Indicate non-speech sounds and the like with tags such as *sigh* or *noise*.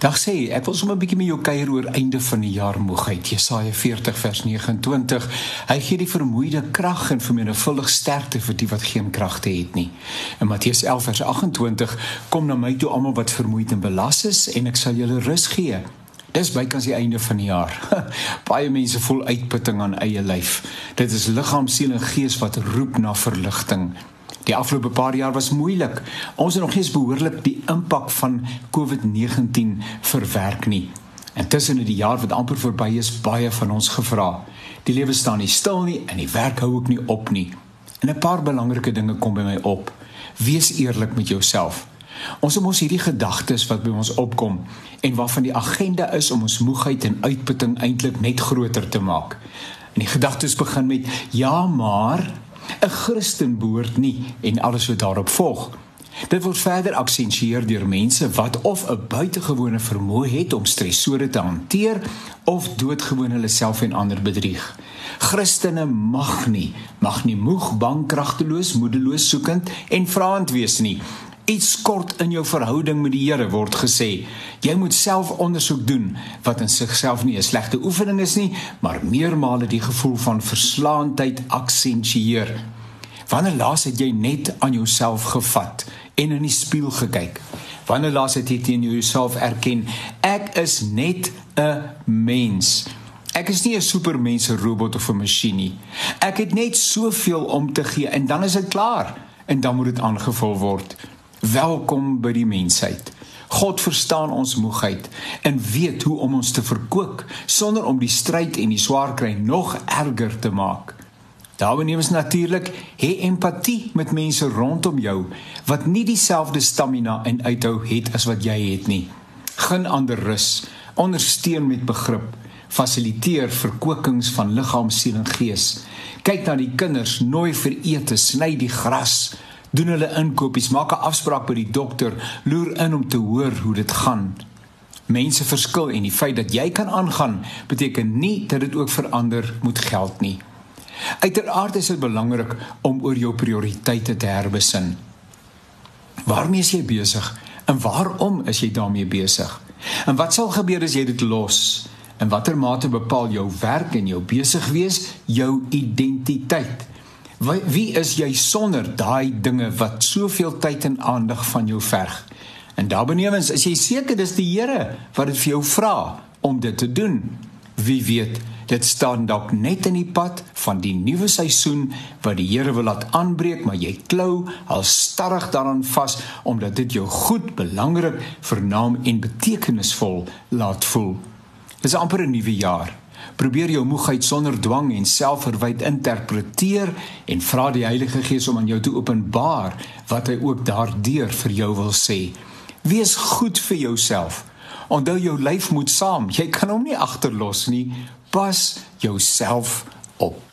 Dag sê, ek wil sommer 'n bietjie met jou kuier oor einde van die jaar moegheid. Jesaja 40 vers 29. Hy gee die vermoeide krag en vermenigvuldig sterkte vir die wat geen kragte het nie. In Matteus 11 vers 28 kom na my toe almal wat vermoeid en belas is en ek sal julle rus gee. Dis bykans die einde van die jaar. *laughs* Baie mense voel uitputting aan eie lyf. Dit is liggaam, siel en gees wat roep na verligting. Die afgelope paar jaar was moeilik. Ons het nog nie eens behoorlik die impak van COVID-19 verwerk nie. Intussen in die jaar wat amper verby is, baie van ons gevra. Die lewe staan nie stil nie en die werk hou ook nie op nie. En 'n paar belangrike dinge kom by my op. Wees eerlik met jouself. Ons het mos hierdie gedagtes wat by ons opkom en waarvan die agenda is om ons moegheid en uitputting eintlik net groter te maak. En die gedagtes begin met ja, maar 'n Christen behoort nie en alles wat daarop volg. Dit word verder aksensieer deur mense wat of 'n buitengewone vermoë het om stresore te hanteer of doodgewoon hulle self en ander bedrieg. Christene mag nie, mag nie moeg, bang, kragteloos, moedeloos, soekend en vraend wees nie iets kort in jou verhouding met die Here word gesê. Jy moet self ondersoek doen wat in sigself nie 'n slegte oefening is nie, maar meermale die gevoel van verslaandheid aksensieer. Wanneer laas het jy net aan jouself gevat en in die spieël gekyk? Wanneer laas het jy teen jouself erken ek is net 'n mens? Ek is nie 'n supermens, 'n robot of 'n masjien nie. Ek het net soveel om te gee en dan is dit klaar en dan moet dit aangevul word. Welkom by die mensheid. God verstaan ons moegheid en weet hoe om ons te verkoop sonder om die stryd en die swaar kry nog erger te maak. Daarbenewens natuurlik, hê empatie met mense rondom jou wat nie dieselfde stamina en uithou het as wat jy het nie. Gun ander rus, ondersteun met begrip, fasiliteer verkokings van liggaam, siel en gees. Kyk na die kinders, nooi vir ete, sny die gras doen hulle inkopies, maak 'n afspraak by die dokter, loer in om te hoor hoe dit gaan. Mense verskil en die feit dat jy kan aangaan beteken nie dat dit ook vir ander moet geld nie. Uiteraard is dit belangrik om oor jou prioriteite te herbesin. Waarmee is jy besig en waarom is jy daarmee besig? En wat sal gebeur as jy dit los? In watter mate bepaal jou werk en jou besig wees jou identiteit? Wie is jy sonder daai dinge wat soveel tyd en aandag van jou verg? En daarbenewens is jy seker dis die Here wat dit vir jou vra om dit te doen. Wie weet, dit staan dalk net in die pad van die nuwe seisoen wat die Here wil laat aanbreek, maar jy klou al starrig daaraan vas omdat dit jou goed, belangrik, vernaam en betekenisvol laat voel. Dis amper 'n nuwe jaar. Probeer jou moegheid sonder dwang en selfverwyd interpreteer en vra die Heilige Gees om aan jou te openbaar wat hy ook daardeur vir jou wil sê. Wees goed vir jouself. Onthou jou lyf moet saam. Jy kan hom nie agterlos nie. Pas jouself op.